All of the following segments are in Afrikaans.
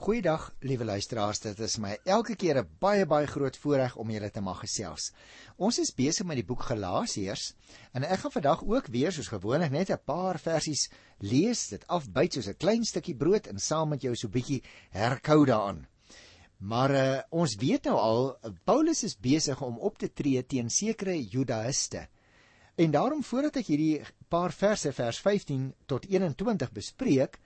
Goeiedag, liewe luisteraars. Dit is my elke keer 'n baie baie groot voorreg om julle te mag gesels. Ons is besig met die boek Galasiërs en ek gaan vandag ook weer soos gewoonlik net 'n paar versies lees, dit afbyt soos 'n klein stukkie brood en saam met jou so 'n bietjie herkou daaraan. Maar uh, ons weet nou al Paulus is besig om op te tree teen sekere Judaïste. En daarom voordat ek hierdie paar verse vers 15 tot 21 bespreek,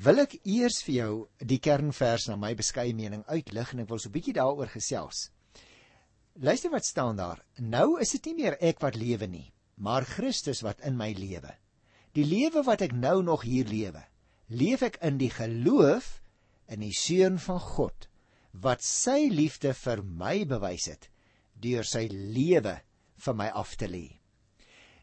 wil ek eers vir jou die kernvers na my beskeie mening uitlig en ek wil so 'n bietjie daaroor gesels. Luister wat staan daar. Nou is dit nie meer ek wat lewe nie, maar Christus wat in my lewe. Die lewe wat ek nou nog hier lewe, leef ek in die geloof in die seun van God wat sy liefde vir my bewys het deur sy lewe vir my af te lê.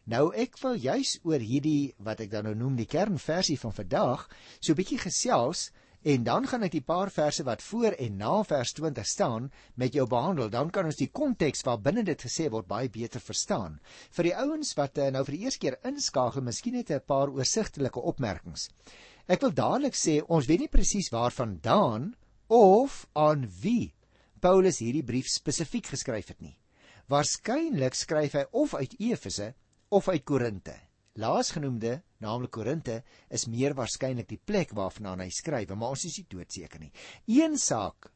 Nou ek wil juis oor hierdie wat ek dan nou noem die kernversie van vandag so 'n bietjie gesels en dan gaan ek die paar verse wat voor en na vers 20 staan met jou behandel. Dan kan ons die konteks waarbinne dit gesê word baie beter verstaan. Vir die ouens wat eh, nou vir die eerste keer inskakel, miskien net 'n paar oorsigtelike opmerkings. Ek wil dadelik sê ons weet nie presies waarvandaan of aan wie Paulus hierdie brief spesifiek geskryf het nie. Waarskynlik skryf hy of uit Efese of uit Korinte. Laasgenoemde, naamlik Korinte, is meer waarskynlik die plek waarvandaan hy skryf, maar ons is nie doodseker nie. Een saak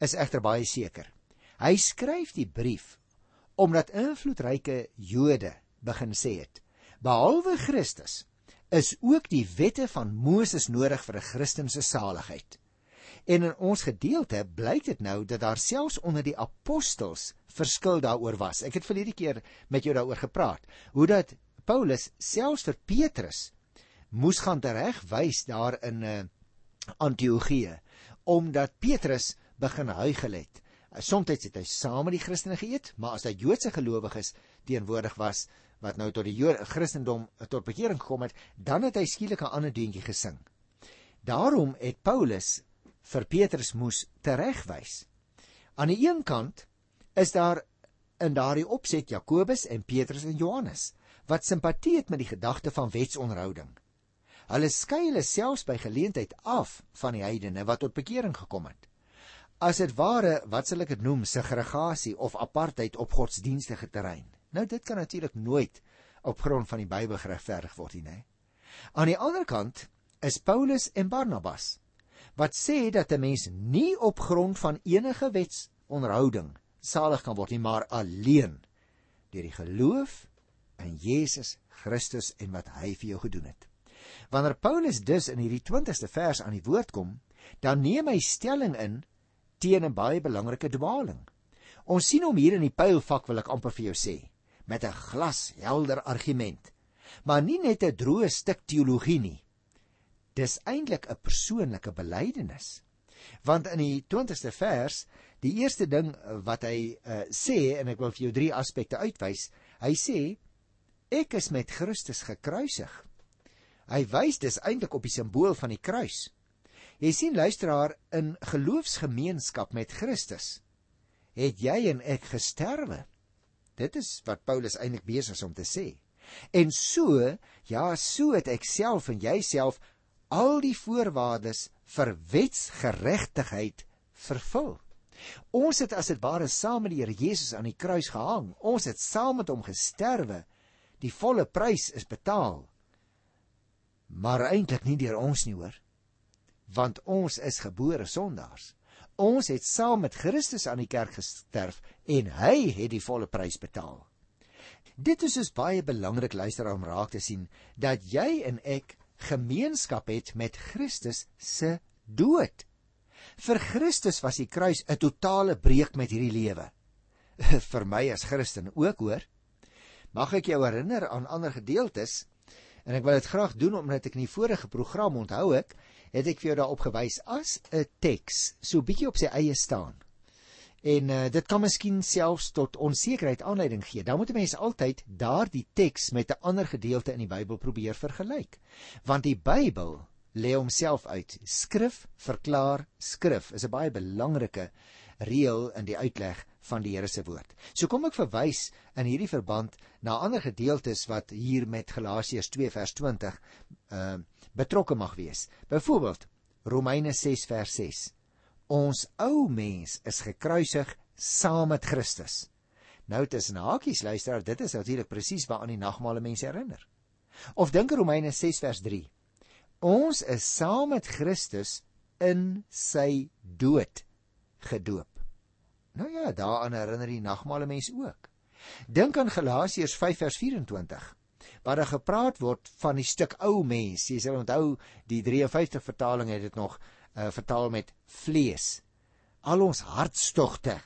is egter baie seker. Hy skryf die brief omdat invloedryke Jode begin sê het: "Behalwe Christus is ook die wette van Moses nodig vir 'n Christen se saligheid." En in ons gedeelte blyk dit nou dat daar selfs onder die apostels verskil daaroor was. Ek het verlede keer met jou daaroor gepraat. Hoe dat Paulus selfs vir Petrus moes gaan teregwys daar in uh, Antiochië omdat Petrus begin huigel het. Soms het hy saam met die Christene geëet, maar as hy Joodse gelowiges teenwoordig was wat nou tot die Jood Christendom tot bekering gekom het, dan het hy skielik 'n ander deuntjie gesing. Daarom het Paulus vir Petrus moes teregwys. Aan die een kant is daar in daardie opset Jakobus en Petrus en Johannes wat simpatie het met die gedagte van wetsonderhouding. Hulle skei hulle selfs by geleentheid af van die heidene wat tot bekering gekom het. As dit ware, wat sal ek dit noem, segregasie of apartheid op godsdienstige terrein. Nou dit kan natuurlik nooit op grond van die Bybel geregverdig word nie, nê. Aan die ander kant is Paulus en Barnabas wat sê dat 'n mens nie op grond van enige wetsonderhouding salig kan word nie, maar alleen deur die geloof in Jesus Christus en wat hy vir jou gedoen het. Wanneer Paulus dus in hierdie 20ste vers aan die woord kom, dan neem hy stelling in teen 'n baie belangrike dwaling. Ons sien hom hier in die pylfak wil ek amper vir jou sê, met 'n glashelder argument, maar nie net 'n droë stuk teologie nie, dis eintlik 'n persoonlike belydenis. Want in die 20ste vers, die eerste ding wat hy uh, sê en ek wil vir jou drie aspekte uitwys, hy sê ek is met Christus gekruisig. Hy wys dis eintlik op die simbool van die kruis. Jy sien luisteraar in geloofsgemeenskap met Christus het jy en ek gesterwe. Dit is wat Paulus eintlik besig is om te sê. En so, ja, so het ek self en jouself al die voorwaardes vir wetsgeregtigheid vervul. Ons het as dit ware saam met die Here Jesus aan die kruis gehang. Ons het saam met hom gesterwe. Die volle prys is betaal. Maar eintlik nie deur ons nie, hoor. Want ons is gebore sondaars. Ons het saam met Christus aan die kerk gesterf en hy het die volle prys betaal. Dit is dus baie belangrik luister om raak te sien dat jy en ek gemeenskap het met Christus se dood. Vir Christus was die kruis 'n totale breek met hierdie lewe. Vir my as Christen ook hoor. Mag ek jou herinner aan ander gedeeltes en ek wil dit graag doen omdat ek in die vorige program onthou ek het ek vir jou daarop gewys as 'n teks so bietjie op sy eie staan. En uh, dit kan miskien selfs tot onsekerheid aanleiding gee. Dan moet 'n mens altyd daardie teks met 'n ander gedeelte in die Bybel probeer vergelyk. Want die Bybel lê homself uit. Skrif verklaar skrif is 'n baie belangrike reël in die uitleg van die Here se woord. So kom ek verwys in hierdie verband na ander gedeeltes wat hier met Galasiërs 2 vers 20 uh betrokke mag wees. Byvoorbeeld Romeine 6 vers 6 Ons ou mens is gekruisig saam met Christus. Nou tussen hakies luister, dit is natuurlik presies waaraan die nagmaal mense herinner. Of dink Romeine 6 vers 3. Ons is saam met Christus in sy dood gedoop. Nou ja, daaraan herinner die nagmaal mense ook. Dink aan Galasiërs 5 vers 24 waar daar gepraat word van die stuk ou mens. Jy sal onthou die 53 vertaling het dit nog uh, vertaal met vlees. Al ons hartstogte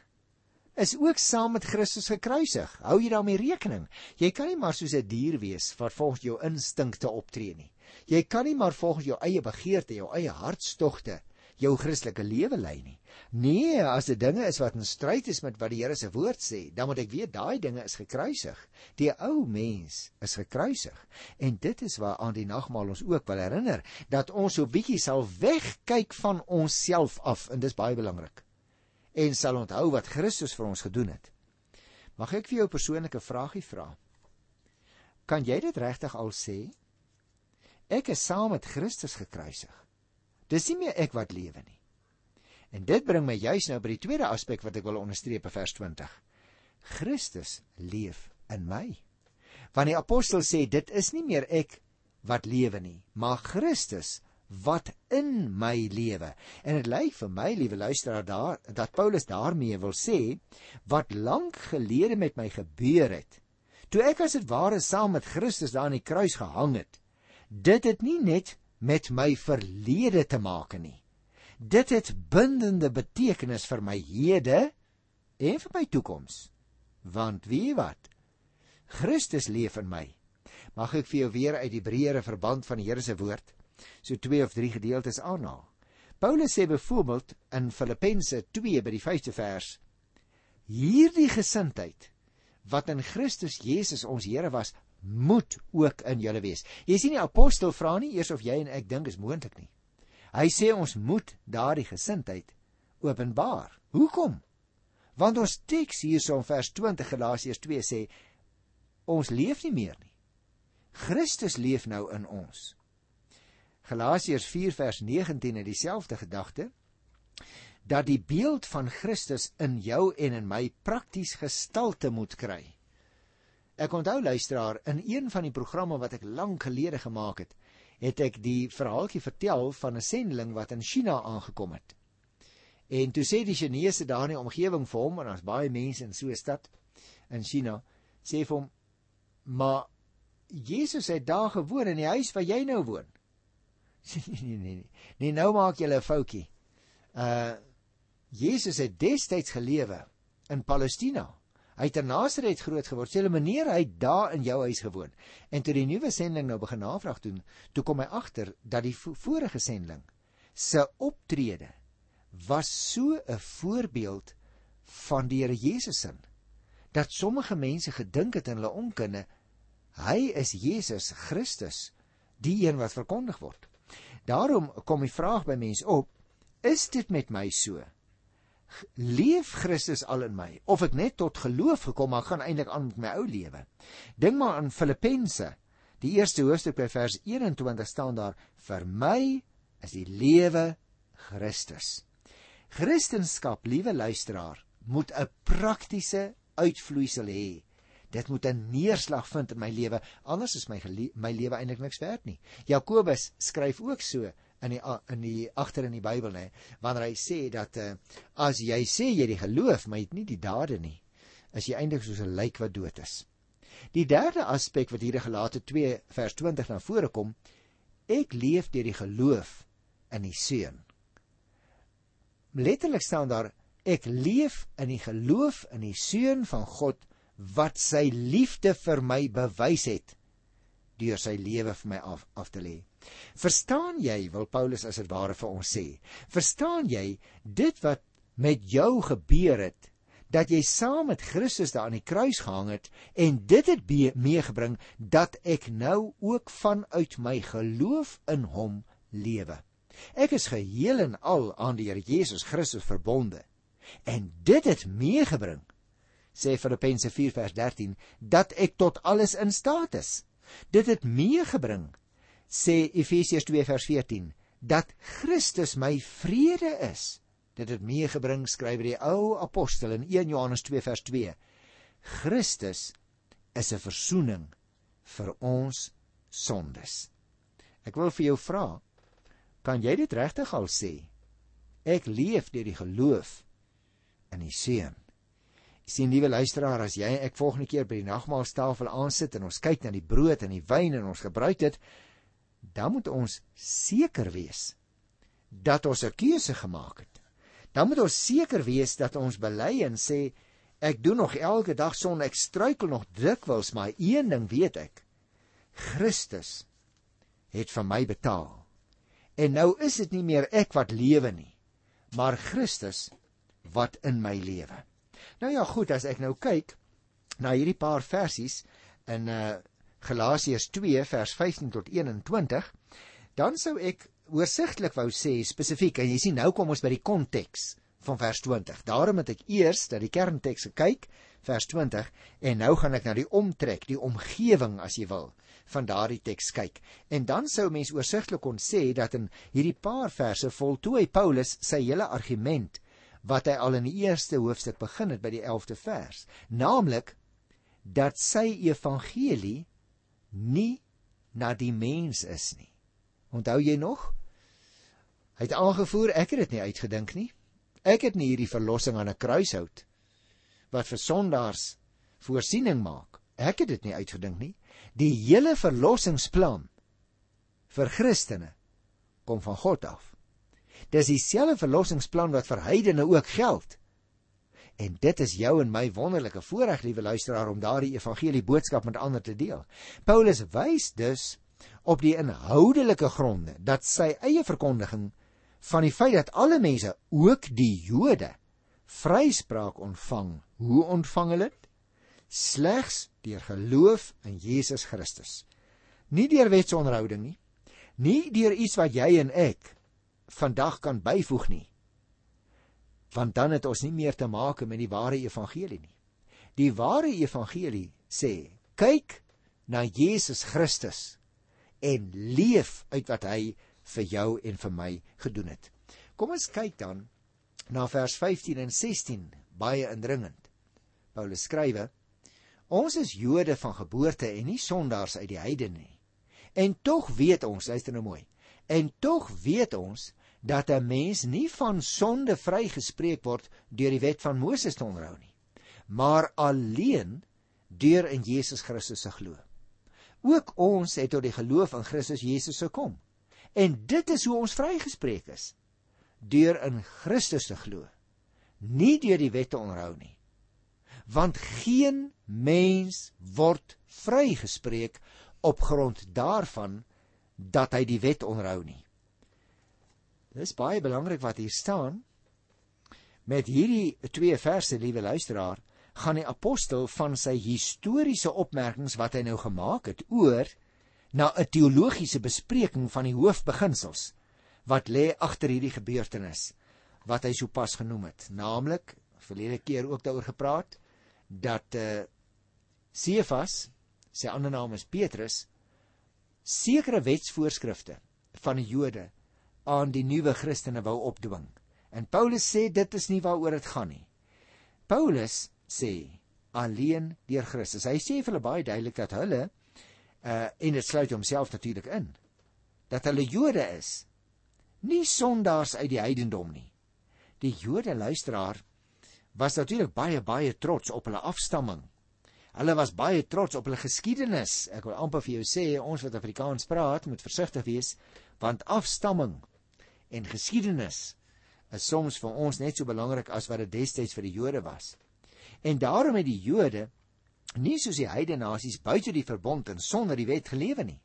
is ook saam met Christus gekruisig. Hou jy daarmee rekening? Jy kan nie maar soos 'n dier wees wat volgens jou instinkte optree nie. Jy kan nie maar volgens jou eie begeerte, jou eie hartstogte jou Christelike lewe lei nie. Nee, as dit dinge is wat in stryd is met wat die Here se woord sê, dan moet ek weet daai dinge is gekruisig. Die ou mens is gekruisig. En dit is waar aan die nagmaal ons ook wil herinner dat ons so bietjie sal wegkyk van onsself af en dis baie belangrik. En sal onthou wat Christus vir ons gedoen het. Mag ek vir jou 'n persoonlike vraagie vra? Kan jy dit regtig al sê? Ek is saam met Christus gekruisig. Dis nie meer ek wat lewe nie. En dit bring my juis nou by die tweede aspek wat ek wil onderstreep in vers 20. Christus leef in my. Want die apostel sê dit is nie meer ek wat lewe nie, maar Christus wat in my lewe. En dit lyk vir my, liewe luisteraar, daar dat Paulus daarmee wil sê wat lank gelede met my gebeur het. Toe ek as dit ware saam met Christus daar aan die kruis gehang het. Dit het nie net met my verlede te maak nie. Dit het bindende betekenis vir my hede en vir my toekoms. Want wie wat? Christus leef in my. Mag ek vir jou weer uit die breëre verband van die Here se woord so twee of drie gedeeltes aanhaal. Paulus sê byvoorbeeld in Filippense 2 by die 5de vers: Hierdie gesindheid wat in Christus Jesus ons Here was, moet ook in julle wees. Jy sien die apostel vra nie eers of jy en ek dink is moontlik nie. Hy sê ons moet daardie gesindheid openbaar. Hoekom? Want ons teks hierso in vers 20 Galasiërs 2 sê ons leef nie meer nie. Christus leef nou in ons. Galasiërs 4 vers 19 het dieselfde gedagte dat die beeld van Christus in jou en in my prakties gestalte moet kry. Ek onthou luisteraar in een van die programme wat ek lank gelede gemaak het, het ek die verhaaltjie vertel van 'n sendeling wat in China aangekom het. En toe sê die Chinese daar in die omgewing vir hom en daar's baie mense in so 'n stad in China, sê vir hom: "Maar Jesus het daar gewoon in die huis waar jy nou woon." nee nee nee. Nee nou maak jy 'n foutjie. Uh Jesus het destyds gelewe in Palestina. Hy het in Nasaret groot geword. Sê hulle meneer, hy het daar in jou huis gewoon. En toe die nuwe sending nou begin navraag doen, toe kom hy agter dat die vorige sending se optrede was so 'n voorbeeld van die Here Jesus se dat sommige mense gedink het in hulle onkunde hy is Jesus Christus, die een wat verkondig word. Daarom kom die vraag by mense op: Is dit met my so? Leef Christus al in my of ek net tot geloof gekom maar gaan eintlik aan met my ou lewe. Dink maar aan Filippense. Die eerste hoofstuk by vers 21 staan daar vir my is die lewe Christus. Christendom, liewe luisteraar, moet 'n praktiese uitvloeisel hê. Dit moet 'n neerslag vind in my lewe, anders is my my lewe eintlik niks werd nie. Jakobus skryf ook so in die in die agter in die Bybel nê wanneer hy sê dat uh, as jy sê jy die geloof maar jy het nie die dade nie is jy eintlik soos 'n lijk wat dood is. Die derde aspek wat hier in Galate 2 vers 20 na vore kom, ek leef deur die geloof in die seun. Letterlik staan daar ek leef in die geloof in die seun van God wat sy liefde vir my bewys het deur sy lewe vir my af af te lê. Verstaan jy wil Paulus as dit ware vir ons sê? Verstaan jy dit wat met jou gebeur het dat jy saam met Christus daar aan die kruis gehang het en dit het meegebring dat ek nou ook vanuit my geloof in hom lewe. Ek is geheel en al aan die Here Jesus Christus verbonde. En dit het meegebring sê Filippense 4 vers 13 dat ek tot alles in staat is. Dit het meegebring sê Efesiërs 2 vers 14 dat Christus my vrede is dit het meegebring skryf die ou apostel in 1 Johannes 2 vers 2 Christus is 'n verzoening vir ons sondes. Ek wil vir jou vra, kan jy dit regtig al sê? Ek leef deur die geloof in die seun. Sien liewe luisteraar, as jy ek volgende keer by die nagmaaltafel aansit en ons kyk na die brood en die wyn en ons gebruik dit, dan moet ons seker wees dat ons 'n keuse gemaak het. Dan moet ons seker wees dat ons bely en sê ek doen nog elke dag son ek struikel nog dikwels maar een ding weet ek. Christus het vir my betaal. En nou is dit nie meer ek wat lewe nie maar Christus wat in my lewe. Nou ja goed as ek nou kyk na hierdie paar versies in uh Galasiërs 2 vers 15 tot 21 dan sou ek oorsigtelik wou sê spesifiek en jy sien nou kom ons by die konteks van vers 20. Daarom het ek eers dat die kernteks gekyk vers 20 en nou gaan ek na die omtrek, die omgewing as jy wil van daardie teks kyk. En dan sou mens oorsigtelik kon sê dat in hierdie paar verse voltooi Paulus sy hele argument wat hy al in die eerste hoofstuk begin het by die 11de vers, naamlik dat sy evangelie nie na die mens is nie. Onthou jy nog? Hy het aangevoer ek het dit nie uitgedink nie. Ek het nie hierdie verlossing aan 'n kruishout wat vir sondaars voorsiening maak. Ek het dit nie uitgedink nie. Die hele verlossingsplan vir Christene kom van God af. Dis dieselfde verlossingsplan wat vir heidene ook geld. En dit is jou en my wonderlike voorreg, liewe luisteraar, om daardie evangelie boodskap met ander te deel. Paulus wys dus op die inhoudelike gronde dat sy eie verkondiging van die feit dat alle mense, ook die Jode, vryspraak ontvang. Hoe ontvang hulle dit? Slegs deur geloof in Jesus Christus. Nie deur wetsonderhouding nie. Nie deur iets wat jy en ek vandag kan byvoeg nie want dan het ons nie meer te maak met die ware evangelie nie. Die ware evangelie sê: "Kyk na Jesus Christus en leef uit wat hy vir jou en vir my gedoen het." Kom ons kyk dan na vers 15 en 16, baie indringend. Paulus skrywe: "Ons is Jode van geboorte en nie sondaars uit die heidene nie. En tog weet ons, luister nou mooi, en tog weet ons dat 'n mens nie van sonde vrygespreek word deur die wet van Moses te onderhou nie, maar alleen deur in Jesus Christus se glo. Ook ons het tot die geloof in Christus Jesus gekom. En dit is hoe ons vrygespreek is, deur in Christus te glo, nie deur die wet te onderhou nie. Want geen mens word vrygespreek op grond daarvan dat hy die wet onderhou nie. Dis baie belangrik wat hier staan. Met hierdie twee verse, liewe luisteraar, gaan die apostel van sy historiese opmerkings wat hy nou gemaak het oor na 'n teologiese bespreking van die hoofbeginsels wat lê agter hierdie gebeurtenis wat hy sopas genoem het, naamlik verlede keer ook daaroor gepraat dat eh uh, Sefas, sy ander naam is Petrus, sekere wetsvoorskrifte van die Jode aan die nuwe Christene wou opdwing. En Paulus sê dit is nie waaroor dit gaan nie. Paulus sê alleen deur Christus. Hy sê vir hulle baie duidelik dat hulle uh en dit sluit homself natuurlik in dat hulle Jode is. Nie sondaars uit die heidendom nie. Die Jode luisteraar was natuurlik baie baie trots op hulle afstamming. Hulle was baie trots op hulle geskiedenis. Ek wil amper vir jou sê ons wat Afrikaans praat, moet versigtig wees want afstamming en geskiedenis is soms vir ons net so belangrik as wat dit destyds vir die Jode was. En daarom het die Jode nie soos die heidene nasies buite die verbond en sonder die wet gelewe nie.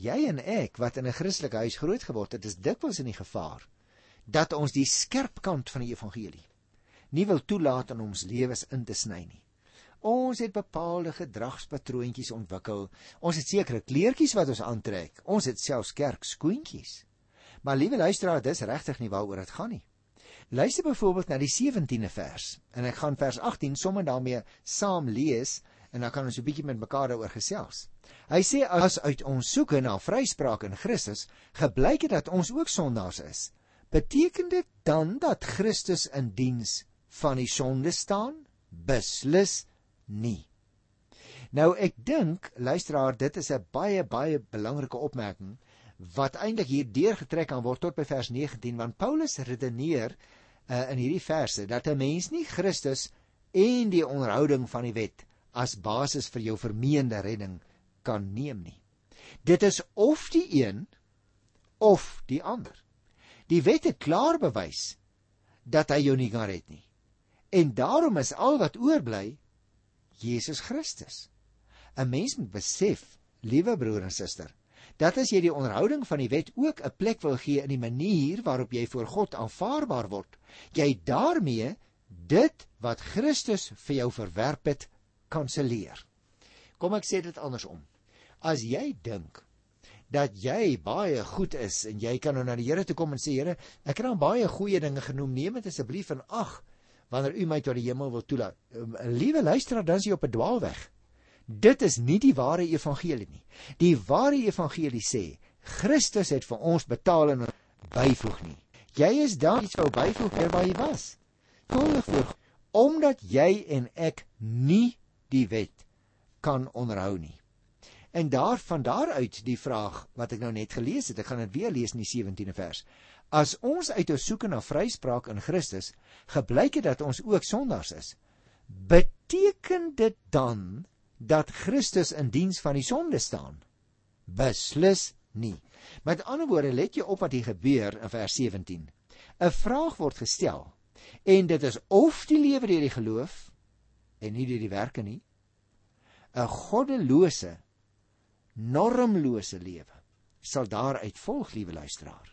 Jy en ek wat in 'n Christelike huis groot geword het, is dikwels in die gevaar dat ons die skerp kant van die evangelie nie wil toelaat in ons lewens in te sny nie. Ons het bepaalde gedragspatroontjies ontwikkel. Ons het sekere kleertjies wat ons aantrek. Ons het selfs kerkskoentjies. Maar liewe luisteraar, dis regtig nie waaroor dit gaan nie. Luister byvoorbeeld na die 17de vers en ek gaan vers 18 sommer daarmee saam lees en dan kan ons 'n bietjie met mekaar daaroor gesels. Hy sê as uit ons soeke na vryspraak in Christus gebleik het dat ons ook sondaars is, Beteken dit dan dat Christus in diens van die sonde staan? Beslis nie. Nou ek dink, luisteraar, dit is 'n baie baie belangrike opmerking wat eintlik hier deurgetrek kan word tot by vers 19 want Paulus redeneer uh, in hierdie verse dat 'n mens nie Christus en die onderhouding van die wet as basis vir jou vermeende redding kan neem nie. Dit is of die een of die ander. Die wet het klaar bewys dat hy jou nie kan red nie. En daarom is al wat oorbly Jesus Christus. 'n Mens moet besef, liewe broer en suster, dat as jy die onderhouding van die wet ook 'n plek wil gee in die manier waarop jy voor God aanvaarbaar word, jy daarmee dit wat Christus vir jou verwerp het kanselleer. Kom ek sê dit andersom. As jy dink dat jy baie goed is en jy kan nou na die Here toe kom en sê Here, ek het dan baie goeie dinge genoem, neem dit asseblief in ag wanneer u my tot die hemel wil toelaat. Um, liewe luisteraar, dan is jy op 'n dwaalweg. Dit is nie die ware evangelie nie. Die ware evangelie sê Christus het vir ons betaal en byvoeg nie. Jy is daar iets wou byvoeg vir waar jy was. Volg voor omdat jy en ek nie die wet kan onderhou nie. En daar van daaruit die vraag wat ek nou net gelees het, ek gaan dit weer lees in die 17de vers. As ons uit ons soeke na vryspraak in Christus gebleik het dat ons ook sondaars is, beteken dit dan dat Christus in diens van die sonde staan? Beslis nie. Met ander woorde, let jy op wat hier gebeur in vers 17. 'n Vraag word gestel en dit is of die lewe deur die geloof en nie deur die werke nie 'n goddelose normlose lewe sal daaruit volg liewe luisteraar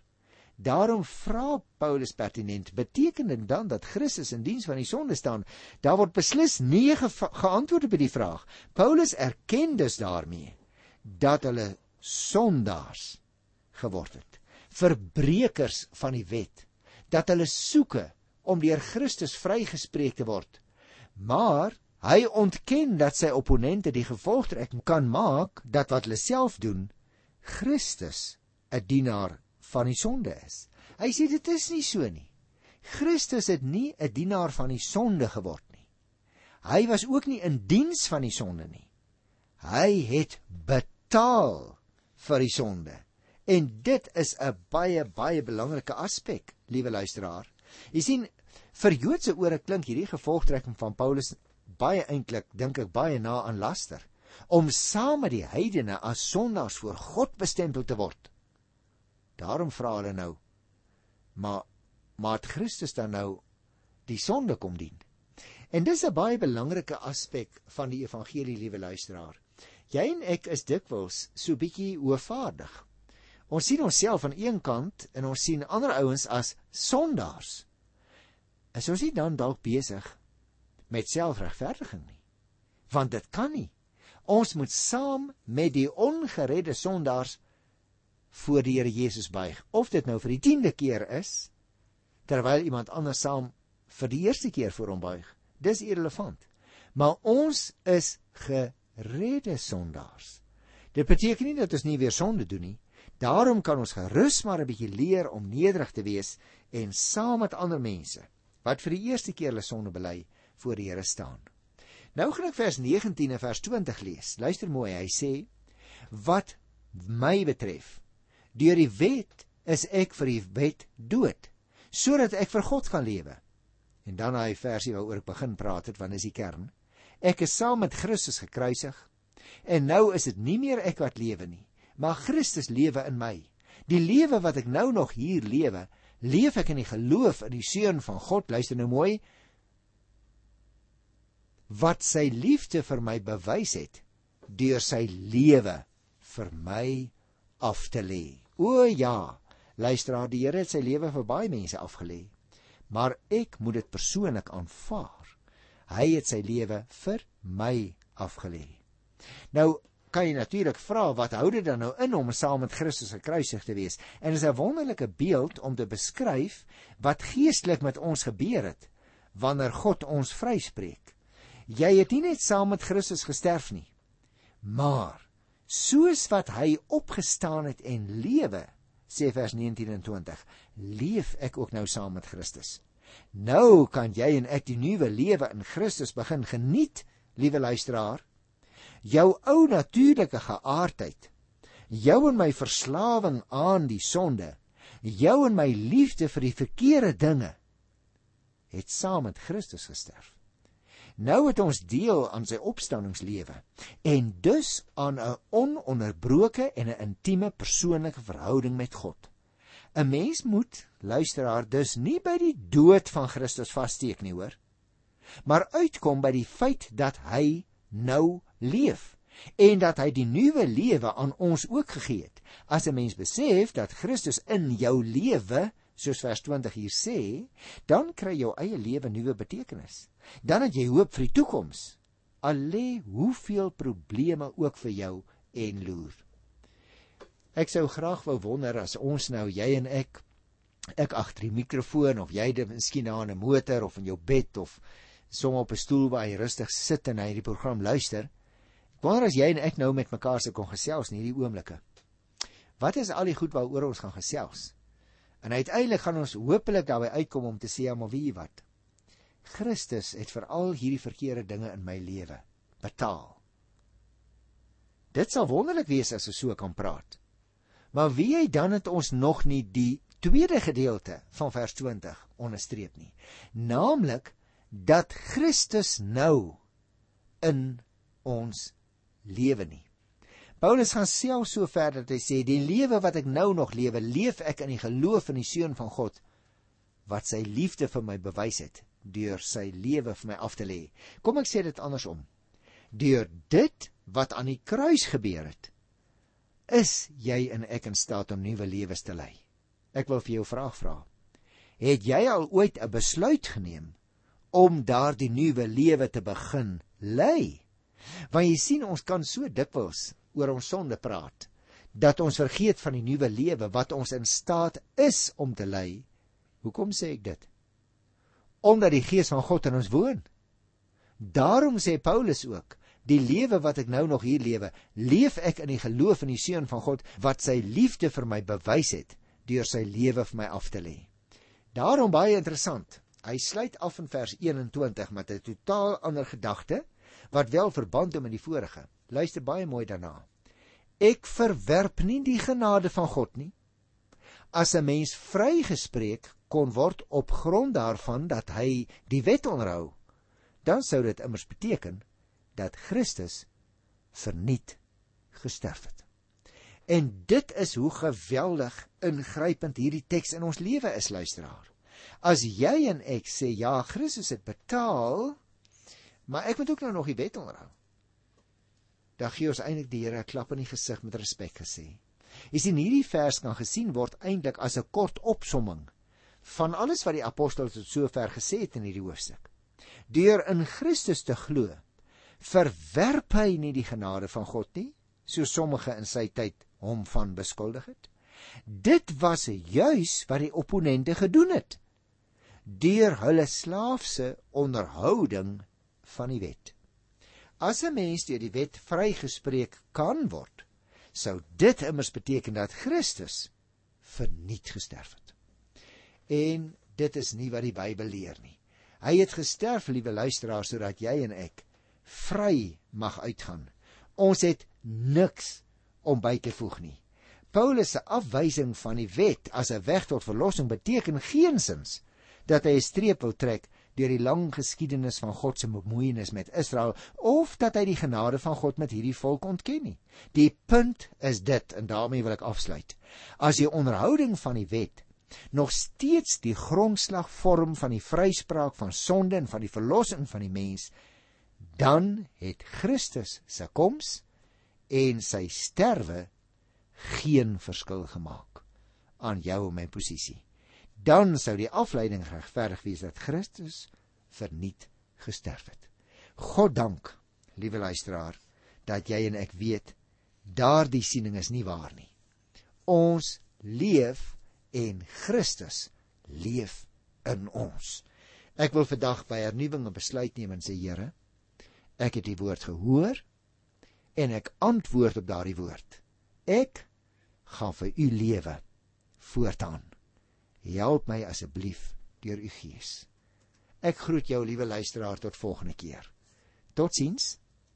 daarom vra Paulus pertinent beteken dit dan dat Christus in diens van die sonde staan? Daar word beslis nee ge geantwoord op die vraag. Paulus erken dus daarmee dat hulle sondaars geword het verbrekers van die wet dat hulle soeke om deur Christus vrygespreek te word. Maar Hy ontken dat sy opponente die gevolgtrekking kan maak dat wat hulle self doen Christus 'n dienaar van die sonde is. Hy sê dit is nie so nie. Christus het nie 'n dienaar van die sonde geword nie. Hy was ook nie in diens van die sonde nie. Hy het betaal vir die sonde. En dit is 'n baie baie belangrike aspek, liewe luisteraar. Jy sien, vir Joodse ore klink hierdie gevolgtrekking van Paulus baie eintlik dink ek baie na aan laster om saam met die heidene as sondaars voor God bestempel te word. Daarom vra hulle nou: "Maar maar het Christus dan nou die sonde kom dien?" En dis 'n baie belangrike aspek van die evangelie, liewe luisteraar. Jy en ek is dikwels so bietjie hoofvaardig. Ons sien onsself aan een kant en ons sien ander ouens as sondaars. Is ons nie dan dalk besig met selfregverdiging nie. Want dit kan nie. Ons moet saam met die ongeredde sondaars voor die Here Jesus buig. Of dit nou vir die 10de keer is terwyl iemand anders saam vir die eerste keer voor hom buig. Dis irrelevant. Maar ons is geredde sondaars. Dit beteken nie dat ons nie weer sonde doen nie. Daarom kan ons gerus maar 'n bietjie leer om nederig te wees en saam met ander mense wat vir die eerste keer hulle sonde bely, voor die Here staan. Nou gaan ek vers 19 en vers 20 lees. Luister mooi, hy sê: "Wat my betref, deur die wet is ek vir die wet dood, sodat ek vir God kan lewe." En dan daai versie waaroor ek begin praat het, want dis die kern. Ek is saam met Christus gekruisig en nou is dit nie meer ek wat lewe nie, maar Christus lewe in my. Die lewe wat ek nou nog hier lewe, leef ek in die geloof in die seun van God. Luister nou mooi, wat sy liefde vir my bewys het deur sy lewe vir my af te lê. O ja, luisteraar, die Here het sy lewe vir baie mense afgelê. Maar ek moet dit persoonlik aanvaar. Hy het sy lewe vir my afgelê. Nou kan jy natuurlik vra wat hou dit dan nou in om saam met Christus gekruisig te wees? En dit is 'n wonderlike beeld om te beskryf wat geestelik met ons gebeur het wanneer God ons vryspreek. Jy het nie net saam met Christus gesterf nie, maar soos wat hy opgestaan het en lewe, sê vers 19 en 20, leef ek ook nou saam met Christus. Nou kan jy en ek die nuwe lewe in Christus begin geniet, liewe luisteraar. Jou ou natuurlike geaardheid, jou en my verslawing aan die sonde, jou en my liefde vir die verkeerde dinge het saam met Christus gesterf. Nou het ons deel aan sy opstanningslewe en dus aan 'n ononderbroke en 'n intieme persoonlike verhouding met God. 'n Mens moet luisteraar dus nie by die dood van Christus vassteek nie, hoor, maar uitkom by die feit dat hy nou leef en dat hy die nuwe lewe aan ons ook gegee het. As 'n mens besef dat Christus in jou lewe soos vers 20 hier sê, dan kry jou eie lewe nuwe betekenis. Dan het jy hoop vir die toekoms. Al lê hoeveel probleme ook vir jou en loer. Ek sou graag wou wonder as ons nou jy en ek ek agter die mikrofoon of jy dit miskien daar in 'n motor of in jou bed of som op 'n stoel waar jy rustig sit en na hierdie program luister. Ek wonder as jy en ek nou met mekaar se kon gesels in hierdie oomblikke. Wat is al die goed waaroor ons gaan gesels? En uiteindelik gaan ons hopelik daarby uitkom om te sê almal wie wat. Christus het vir al hierdie verkeerde dinge in my lewe betaal. Dit sal wonderlik wees as ons so kan praat. Maar wie hy dan het ons nog nie die tweede gedeelte van vers 20 onderstreep nie. Naamlik dat Christus nou in ons lewe nie. Paulus gaan self so ver dat hy sê die lewe wat ek nou nog lewe, leef ek in die geloof in die seun van God wat sy liefde vir my bewys het deur sy lewe vir my af te lê. Kom ek sê dit andersom. Deur dit wat aan die kruis gebeur het, is jy en ek in staat om nuwe lewens te lei. Ek wil vir jou 'n vraag vra. Het jy al ooit 'n besluit geneem om daardie nuwe lewe te begin lei? Want jy sien ons kan so dikwels oor ons sonde praat, dat ons vergeet van die nuwe lewe wat ons in staat is om te lei. Hoekom sê ek dit? Omdat die Gees van God in ons woon. Daarom sê Paulus ook, die lewe wat ek nou nog hier lewe, leef ek in die geloof in die seun van God wat sy liefde vir my bewys het deur sy lewe vir my af te lê. Daarom baie interessant. Hy sluit af in vers 21 met 'n totaal ander gedagte wat wel verband hou met die vorige. Luister baie mooi daarna. Ek verwerp nie die genade van God nie. As 'n mens vrygespreek kon word op grond daarvan dat hy die wet onderhou, dan sou dit immers beteken dat Christus verniet gesterf het. En dit is hoe geweldig ingrypend hierdie teks in ons lewe is, luisteraar. As jy en ek sê ja, Christus het betaal, maar ek moet ook nou nog die wet onderhou dan gee ons eintlik die Here 'n klap in die gesig met respek gesê. Jy sien hierdie vers kan gesien word eintlik as 'n kort opsomming van alles wat die apostels tot sover gesê het in hierdie hoofstuk. Deur in Christus te glo, verwerp hy nie die genade van God nie, so sommige in sy tyd hom van beskuldig het. Dit was juis wat die opponente gedoen het deur hulle slaafse onderhouding van die wet. As 'n mens deur die wet vrygespreek kan word, sou dit immers beteken dat Christus verniet gesterf het. En dit is nie wat die Bybel leer nie. Hy het gesterf, liewe luisteraars, sodat jy en ek vry mag uitgaan. Ons het niks om by te voeg nie. Paulus se afwysing van die wet as 'n weg tot verlossing beteken geensins dat hy 'n streep wil trek deur die lang geskiedenis van God se bemoeienis met Israel of dat hy die genade van God met hierdie volk ontken nie. Die punt is dit en daarmee wil ek afsluit. As die onderhouding van die wet nog steeds die grondslag vorm van die vryspraak van sonde en van die verlossing van die mens, dan het Christus se koms en sy sterwe geen verskil gemaak aan jou en my posisie dan sou die afleiding regverdig wees dat Christus verniet gesterf het. God dank, liewe luisteraar, dat jy en ek weet daardie siening is nie waar nie. Ons leef en Christus leef in ons. Ek wil vandag by hernuwing 'n besluit neem en sê Here, ek het die woord gehoor en ek antwoord op daardie woord. Ek gaan vir u lewe voortaan. Help my asseblief deur u Gees. Ek groet jou liewe luisteraar tot volgende keer. Totsiens.